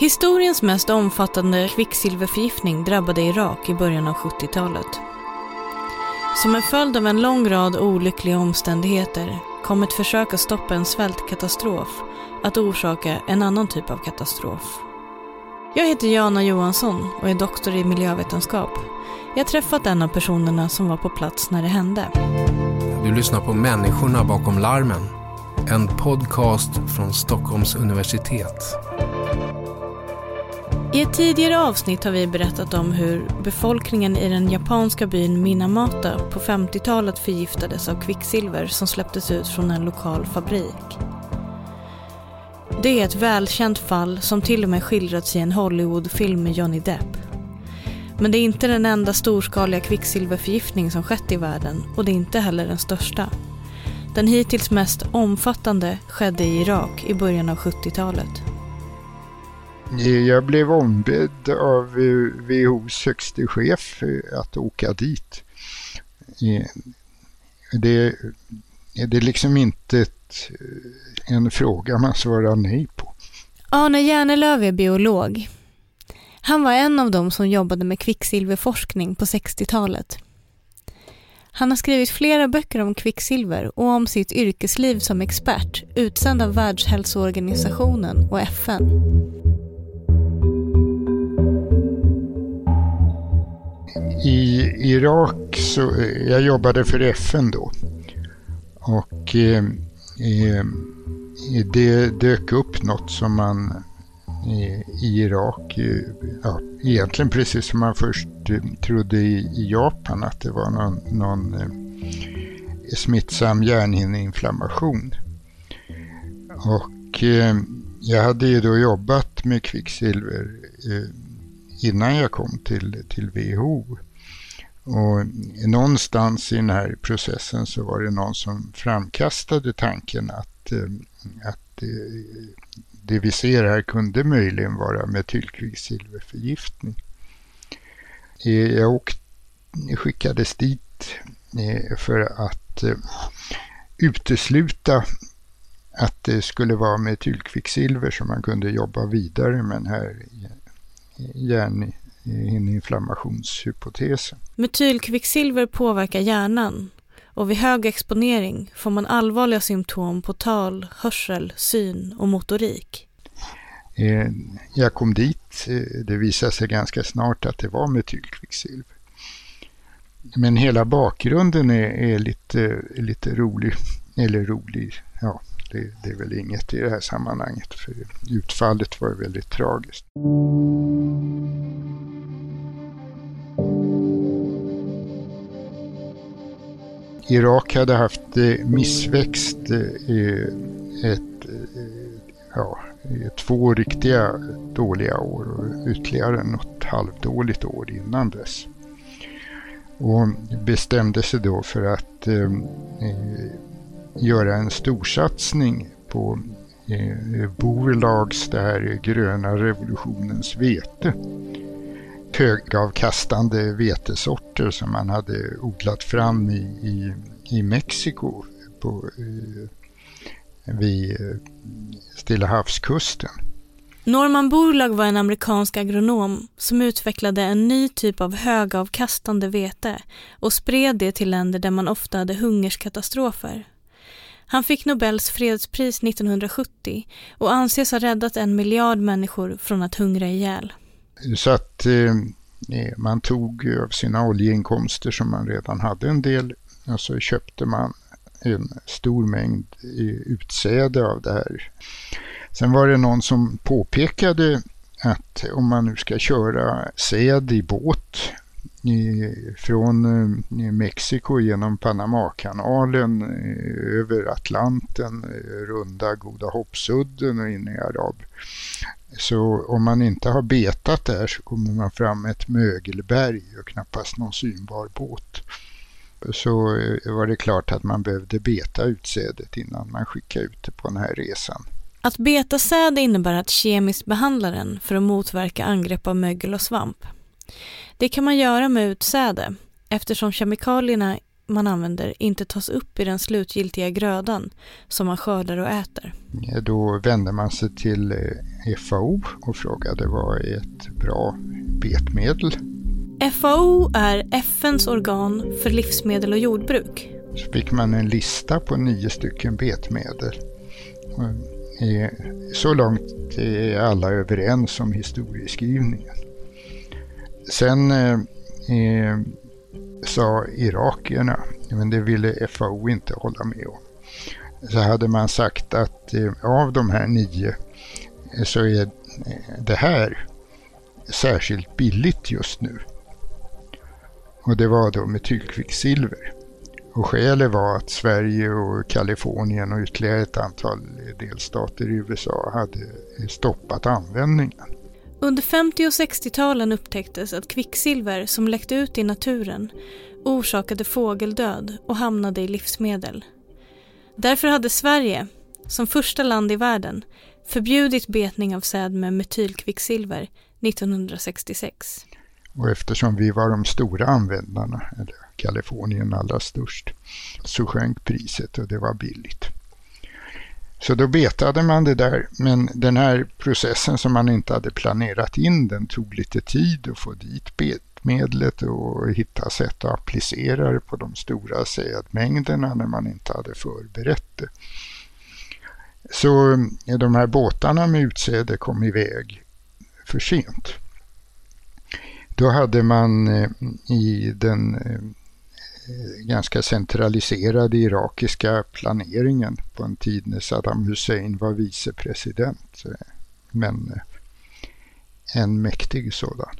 Historiens mest omfattande kvicksilverförgiftning drabbade Irak i början av 70-talet. Som en följd av en lång rad olyckliga omständigheter kom ett försök att stoppa en svältkatastrof att orsaka en annan typ av katastrof. Jag heter Jana Johansson och är doktor i miljövetenskap. Jag har träffat en av personerna som var på plats när det hände. Du lyssnar på Människorna bakom larmen. En podcast från Stockholms universitet. I ett tidigare avsnitt har vi berättat om hur befolkningen i den japanska byn Minamata på 50-talet förgiftades av kvicksilver som släpptes ut från en lokal fabrik. Det är ett välkänt fall som till och med skildrats i en Hollywoodfilm med Johnny Depp. Men det är inte den enda storskaliga kvicksilverförgiftning som skett i världen och det är inte heller den största. Den hittills mest omfattande skedde i Irak i början av 70-talet. Jag blev ombedd av WHOs högste chef eh, att åka dit. Det, det är liksom inte ett, eh, en fråga man svarar nej på. Arne Järnelöv är biolog. Han var en av dem som jobbade med kvicksilverforskning på 60-talet. Han har skrivit flera böcker om kvicksilver och om sitt yrkesliv som expert utsänd av Världshälsoorganisationen och FN. I Irak så, eh, jag jobbade för FN då. Och eh, eh, eh, det dök upp något som man eh, i Irak, ja, egentligen precis som man först trodde i Japan att det var någon, någon smittsam hjärnhinneinflammation. Och jag hade ju då jobbat med kvicksilver innan jag kom till, till WHO. Och någonstans i den här processen så var det någon som framkastade tanken att, eh, att eh, det vi ser här kunde möjligen vara metylkvicksilverförgiftning. Eh, jag åkte, skickades dit för att utesluta att det skulle vara metylkvicksilver som man kunde jobba vidare med den här hjärninflammationshypotesen. Metylkvicksilver påverkar hjärnan och vid hög exponering får man allvarliga symptom på tal, hörsel, syn och motorik. Jag kom dit, det visade sig ganska snart att det var metylkvicksilver. Men hela bakgrunden är, är lite, lite rolig, eller rolig, ja det, det, är väl inget i det här sammanhanget för utfallet var väldigt tragiskt. Irak hade haft eh, missväxt eh, ett, eh, ja, två riktiga dåliga år och ytterligare något halvdåligt år innan dess. Och bestämde sig då för att eh, göra en storsatsning på eh, Borlags, det här gröna revolutionens vete. Högavkastande vetesorter som man hade odlat fram i, i, i Mexiko på, eh, vid eh, Stilla havskusten. Norman Borlaug var en amerikansk agronom som utvecklade en ny typ av högavkastande vete och spred det till länder där man ofta hade hungerskatastrofer. Han fick Nobels fredspris 1970 och anses ha räddat en miljard människor från att hungra ihjäl. Så att eh, eh man tog av sina oljeinkomster som man redan hade en del och så köpte man en stor mängd eh, utsäde av det här. Sen var det någon som påpekade att om man nu ska köra säd i båt från eh, Mexiko genom Panamakanalen eh, över Atlanten, eh, runda Goda hoppsudden och in i Arab. Så om man inte har betat där så kommer man fram med ett mögelberg och knappast någon synbar båt. Så var det klart att man behövde beta utsädet innan man skickade ut det på den här resan. Att beta säd innebär att kemiskt behandla den för att motverka angrepp av mögel och svamp. Det kan man göra med utsäde eftersom kemikalierna man använder inte tas upp i den slutgiltiga grödan som man skördar och äter. Då vände man sig till FAO och frågade vad är ett bra betmedel? FAO är FNs organ för livsmedel och jordbruk. Så fick man en lista på nio stycken betmedel. Så långt är alla överens om historieskrivningen. Sen eh, eh, sa irakierna, men det ville FAO inte hålla med om. Så hade man sagt att eh, av de här nio eh, så är eh, det här särskilt billigt just nu. Och det var då metylkvicksilver. Och skälet var att Sverige och Kalifornien och ytterligare ett antal delstater i USA hade stoppat användningen. Under 50 och 60-talen upptäcktes att kvicksilver som läckte ut i naturen orsakade fågeldöd och hamnade i livsmedel. Därför hade Sverige, som första land i världen, förbjudit betning av säd med metylkvicksilver 1966. Och eftersom vi var de stora användarna, eller Kalifornien allra störst, så sjönk priset och det var billigt. Så då betade man det där, men den här processen som man inte hade planerat in, den tog lite tid att få dit betmedlet och hitta sätt att applicera det på de stora sädmängderna när man inte hade förberett det. Så eh, de här båtarna med utsäde kom iväg för sent. Då hade man eh, i den eh, ganska centraliserade irakiska planeringen på en tid när Saddam Hussein var vicepresident. Men eh, en mäktig sådan.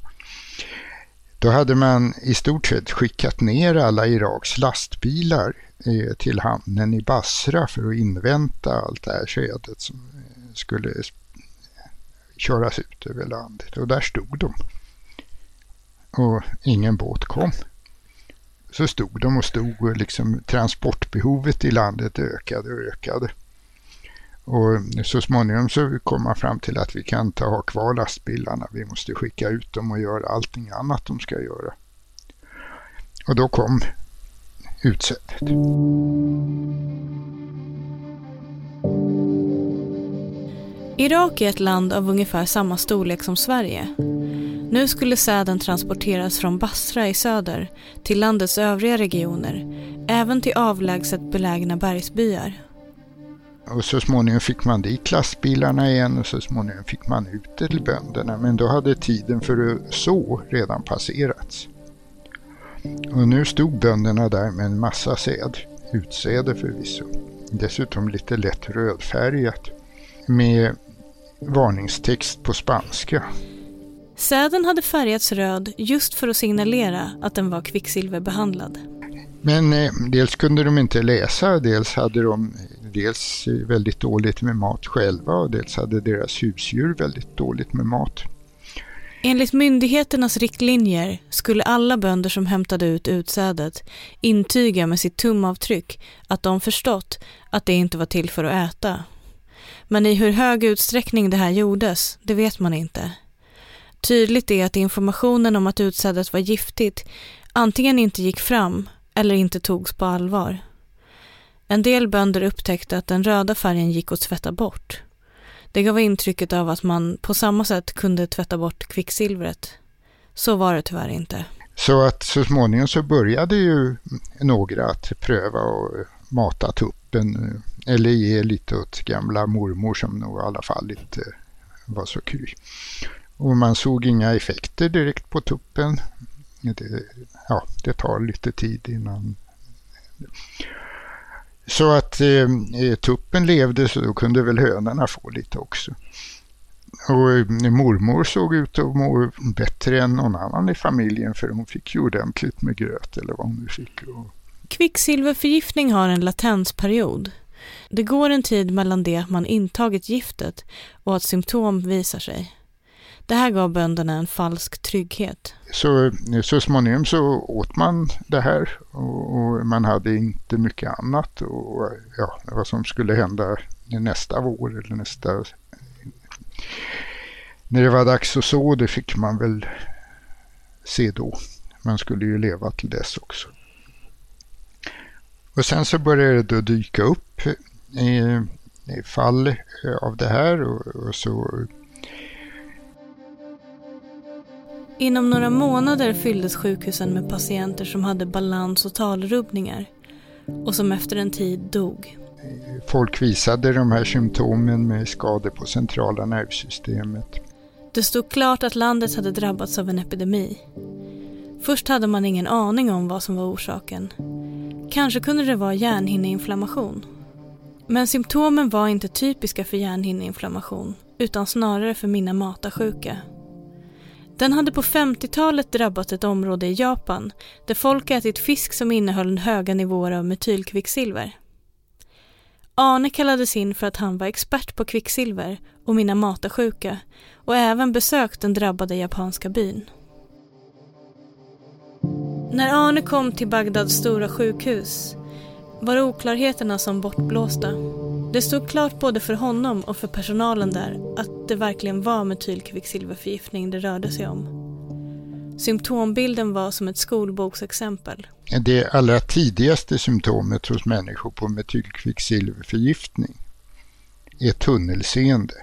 Då hade man i stort sett skickat ner alla Iraks lastbilar eh, till hamnen i Basra för att invänta allt det här skedet som eh, skulle köras ut över landet. Och där stod de och ingen båt kom. Så stod de och stod och liksom transportbehovet i landet ökade och ökade. Och så småningom så kom man fram till att vi kan inte ha kvar lastbilarna. Vi måste skicka ut dem och göra allting annat de ska göra. Och då kom utsädet. Irak är ett land av ungefär samma storlek som Sverige. Nu skulle säden transporteras från Basra i söder till landets övriga regioner, även till avlägset belägna bergsbyar. Och så småningom fick man dit lastbilarna igen och så småningom fick man ut det till bönderna. Men då hade tiden för att så redan passerats. Och nu stod bönderna där med en massa säd, utsäde förvisso. Dessutom lite lätt rödfärgat med varningstext på spanska. Säden hade färgats röd just för att signalera att den var kvicksilverbehandlad. Men eh, dels kunde de inte läsa, dels hade de dels väldigt dåligt med mat själva och dels hade deras husdjur väldigt dåligt med mat. Enligt myndigheternas riktlinjer skulle alla bönder som hämtade ut utsädet intyga med sitt tumavtryck att de förstått att det inte var till för att äta. Men i hur hög utsträckning det här gjordes, det vet man inte. Tydligt är att informationen om att utsädet var giftigt antingen inte gick fram eller inte togs på allvar. En del bönder upptäckte att den röda färgen gick att tvätta bort. Det gav intrycket av att man på samma sätt kunde tvätta bort kvicksilvret. Så var det tyvärr inte. Så att så småningom så började ju några att pröva och mata tuppen eh, eller ge lite åt gamla mormor som nog i alla fall inte var så kul. Och man såg inga effekter direkt på tuppen. Det, ja, det tar lite tid innan. Så att eh, eh tuppen levde så då kunde väl hönorna få lite också. Och eh, mormor såg ut att må bättre än någon annan i familjen för hon fick ju ordentligt med gröt eller vad hon nu fick. Kvicksilverförgiftning har en latensperiod. Det går en tid mellan det att man intagit giftet och att symptom visar sig. Det här gav bönderna en falsk trygghet. Så, så småningom så åt man det här och, och man hade inte mycket annat och ja, vad som skulle hända nästa vår eller nästa... När det var dags att så, det fick man väl se då. Man skulle ju leva till dess också. Och sen så började det dyka upp eh, fall av det här och, och så Inom några månader fylldes sjukhusen med patienter som hade balans och talrubbningar och som efter en tid dog. Folk visade de här symptomen med skador på centrala nervsystemet. Det stod klart att landet hade drabbats av en epidemi. Först hade man ingen aning om vad som var orsaken. Kanske kunde det vara hjärnhinneinflammation. Men symptomen var inte typiska för hjärnhinneinflammation utan snarare för Minamata-sjuka. Den hade på 50-talet drabbat ett område i Japan där folk ätit fisk som innehöll höga nivåer av metylkvicksilver. Arne kallades in för att han var expert på kvicksilver och mina matasjuka och även besökt den drabbade japanska byn. När Arne kom till Bagdads stora sjukhus var oklarheterna som bortblåsta. Det stod klart både för honom och för personalen där att det verkligen var metylkvicksilverförgiftning det rörde sig om. Symptombilden var som ett skolboksexempel. Det allra tidigaste symptomet hos människor på metylkvicksilverförgiftning är tunnelseende.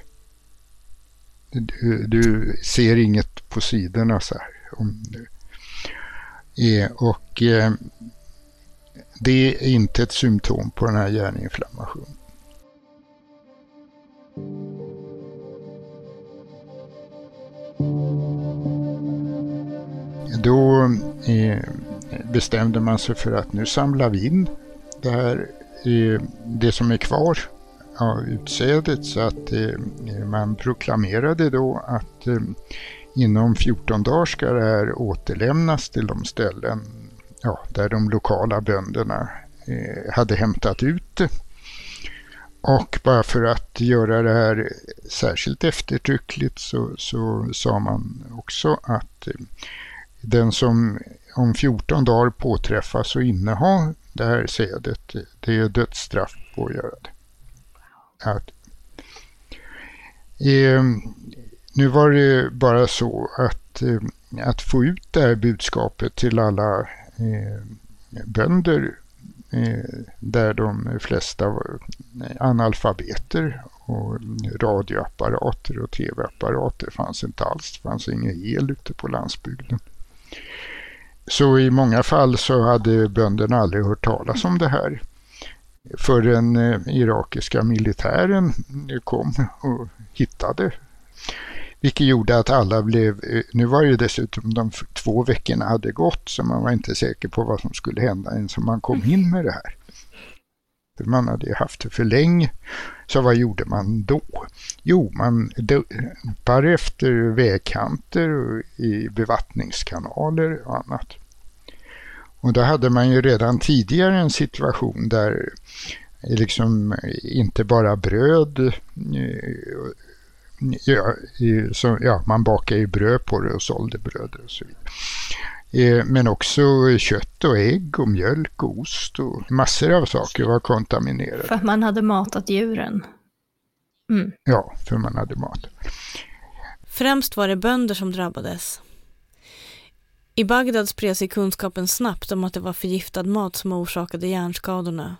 Du, du ser inget på sidorna så här. Om du, eh, och eh, det är inte ett symptom på den här hjärninflammationen. Då eh, bestämde man sig för att nu samlar vi in det, här, eh, det som är kvar av utsädet så att eh, man proklamerade då att inom 14 dagar ska det här återlämnas till de ställen ja, där de lokala bönderna hade hämtat ut det. Och bara för att göra det här särskilt eftertryckligt så, så sa man också att eh, den som om 14 dagar påträffas och inneha det här sädet, det är dödsstraff på att göra det. Att, eh, nu var det bara så att, eh, att få ut det här budskapet till alla eh, bönder Eh, där de flesta var analfabeter och radioapparater och tv-apparater fanns inte alls. Det fanns ingen el ute på landsbygden. Så i många fall så hade bönderna aldrig hört talas om det här förrän eh, irakiska militären kom och hittade. Vilket gjorde att alla blev, eh, nu var det dessutom de två veckorna hade gått så man var inte säker på vad som skulle hända ens man kom in med det här. För man hade haft det för länge. Så vad gjorde man då? Jo, man dumpar efter vägkanter och i bevattningskanaler och annat. Och då hade man ju redan tidigare en situation där eh, liksom eh, inte bara bröd ja, så, ja, man bakade ju bröd på det och sålde bröd och så vidare. Eh, men också kött och ägg och mjölk och ost och massor av saker var kontaminerade. För att man hade matat djuren? Mm. Ja, för man hade mat. Främst var det bönder som drabbades. I Bagdad spred sig kunskapen snabbt om att det var förgiftad mat som orsakade hjärnskadorna.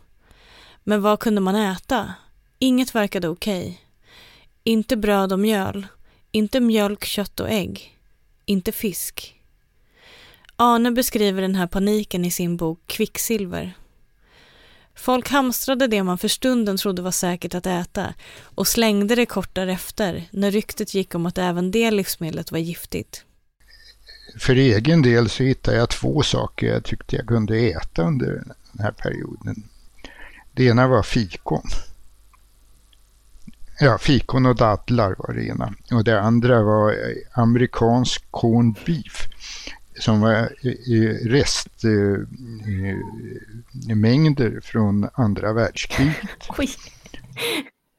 Men vad kunde man äta? Inget verkade okej. Inte bröd och mjöl, inte mjölk, kött och ägg, inte fisk. Arne beskriver den här paniken i sin bok Kvicksilver. Folk hamstrade det man för stunden trodde var säkert att äta och slängde det kort därefter när ryktet gick om att även det livsmedlet var giftigt. För egen del så hittade jag två saker jag tyckte jag kunde äta under den här perioden. Det ena var fikon. Ja, fikon och dadlar var det ena. Och det andra var amerikansk corned beef som var restmängder från andra världskriget. Oj.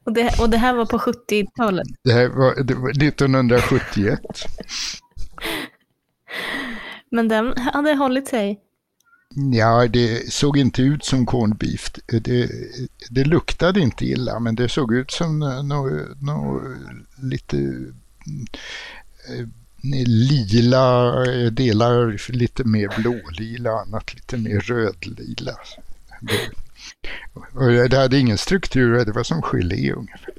Och det, och det här var på 70-talet? Det här var, det var 1971. Men den hade hållit sig? Ja, det såg inte ut som corned beef. Det, det luktade inte illa, men det såg ut som något no, lite mm, eh, lila delar, lite mer blålila, annat lite mer rödlila. Och det hade ingen struktur, det var som gelé ungefär.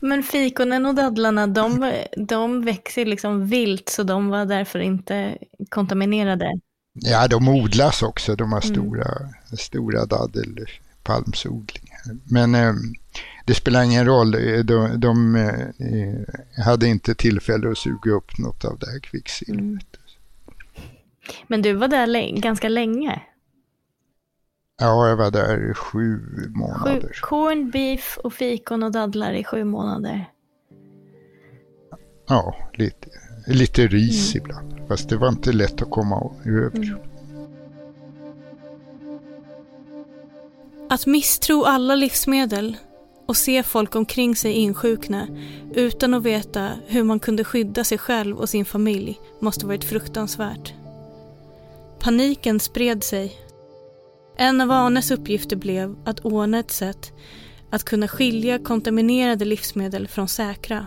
Men fikonen och dadlarna, de, de växer liksom vilt så de var därför inte kontaminerade. Ja, de odlas också. De har stora, mm. stora daddelpalmsodlingar. Men eh, det spelar ingen roll. De, de eh, hade inte tillfälle att suga upp något av det här kvicksilvret. Mm. Men du var där ganska länge? Ja, jag var där i sju månader. Sju, corn beef och fikon och dadlar i sju månader. Ja, lite, lite ris mm. ibland. Fast det var inte lätt att komma över. Mm. Att misstro alla livsmedel och se folk omkring sig insjukna utan att veta hur man kunde skydda sig själv och sin familj måste varit fruktansvärt. Paniken spred sig. En av Arnes uppgifter blev att ordna ett sätt att kunna skilja kontaminerade livsmedel från säkra.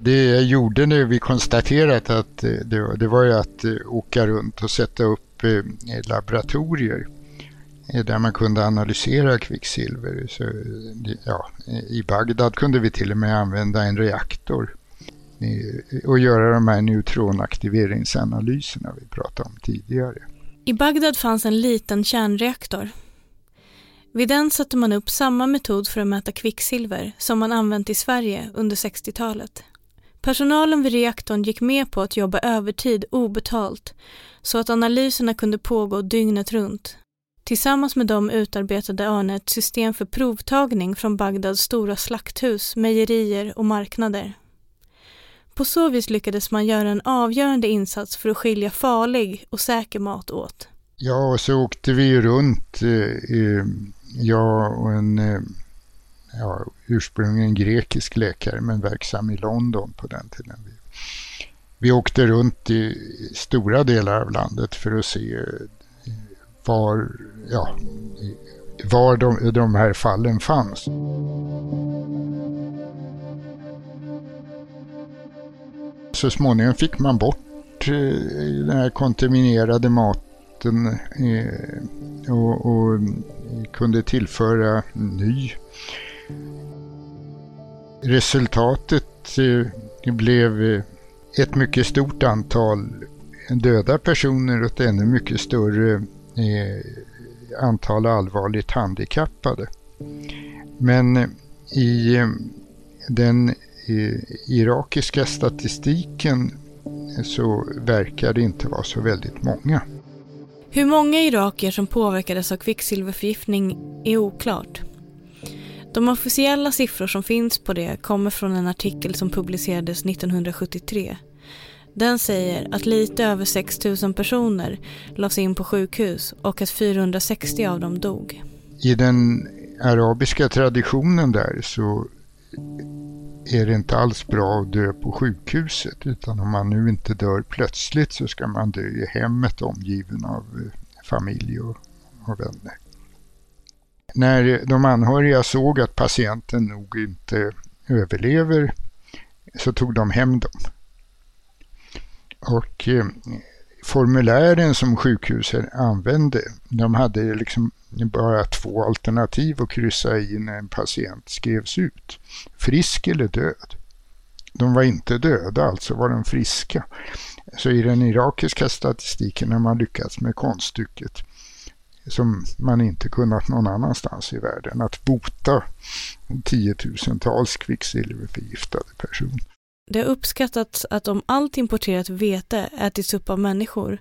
Det jag gjorde när vi konstaterat att eh, det, det var ju att eh, åka runt och sätta upp eh, laboratorier där man kunde analysera kvicksilver. Så, ja, I Bagdad kunde vi till och med använda en reaktor och göra de här neutronaktiveringsanalyserna vi pratade om tidigare. I Bagdad fanns en liten kärnreaktor. Vid den satte man upp samma metod för att mäta kvicksilver som man använt i Sverige under 60-talet. Personalen vid reaktorn gick med på att jobba övertid obetalt så att analyserna kunde pågå dygnet runt. Tillsammans med dem utarbetade Arne ett system för provtagning från Bagdads stora slakthus, mejerier och marknader. På så vis lyckades man göra en avgörande insats för att skilja farlig och säker mat åt. Ja, och så åkte vi runt, eh, jag och en eh, ja, ursprungligen grekisk läkare men verksam i London på den tiden. Vi, vi åkte runt i stora delar av landet för att se var, ja, var de, de här fallen fanns. Så småningom fick man bort eh, den här kontaminerade maten eh, och, och kunde tillföra ny. Resultatet eh, blev eh, ett mycket stort antal döda personer och ett ännu mycket större eh, antal allvarligt handikappade. Men i den irakiska statistiken så verkar det inte vara så väldigt många. Hur många irakier som påverkades av kvicksilverförgiftning är oklart. De officiella siffror som finns på det kommer från en artikel som publicerades 1973. Den säger att lite över 6 000 personer lades in på sjukhus och att 460 av dem dog. I den arabiska traditionen där så är det inte alls bra att dö på sjukhuset utan om man nu inte dör plötsligt så ska man dö i hemmet omgiven av eh, familj och, och vänner. När de anhöriga såg att patienten nog inte överlever så tog de hem dem. Och eh, formulären som sjukhusen använde, de hade liksom bara två alternativ att kryssa i när en patient skrevs ut. Frisk eller död. De var inte döda, alltså var de friska. Så i den irakiska statistiken har man lyckats med konststycket som man inte kunnat någon annanstans i världen, att bota tiotusentals kvicksilverförgiftade personer. Det har uppskattats att om allt importerat vete ätits upp av människor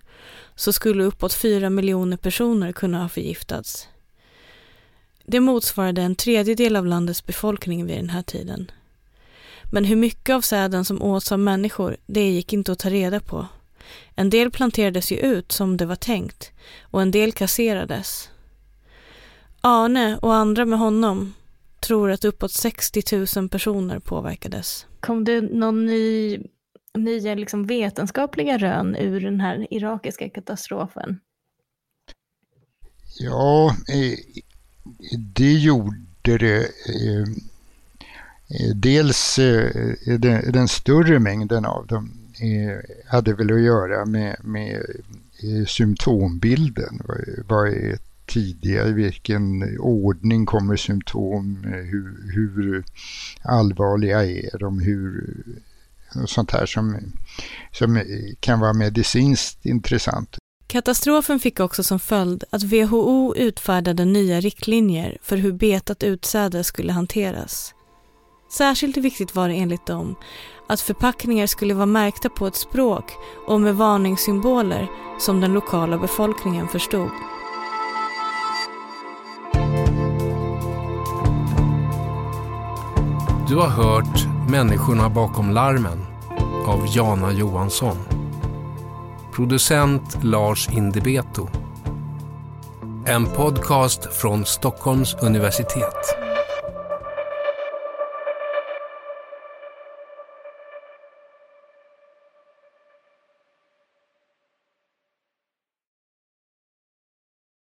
så skulle uppåt fyra miljoner personer kunna ha förgiftats. Det motsvarade en tredjedel av landets befolkning vid den här tiden. Men hur mycket av säden som åts av människor, det gick inte att ta reda på. En del planterades ju ut som det var tänkt och en del kasserades. Arne och andra med honom tror att uppåt 60 000 personer påverkades. Kom det någon ny, nya liksom vetenskapliga rön ur den här irakiska katastrofen? Ja, det gjorde det. Eh, dels eh, den större mängden av dem hade väl att göra med, med symptombilden. Vad är tidigare, tidiga, i vilken ordning kommer symptom, hur, hur allvarliga är de, hur, sånt här som, som kan vara medicinskt intressant. Katastrofen fick också som följd att WHO utfärdade nya riktlinjer för hur betat utsäde skulle hanteras. Särskilt viktigt var det enligt dem att förpackningar skulle vara märkta på ett språk och med varningssymboler som den lokala befolkningen förstod. Du har hört Människorna bakom larmen av Jana Johansson. Producent Lars Indebeto. En podcast från Stockholms universitet.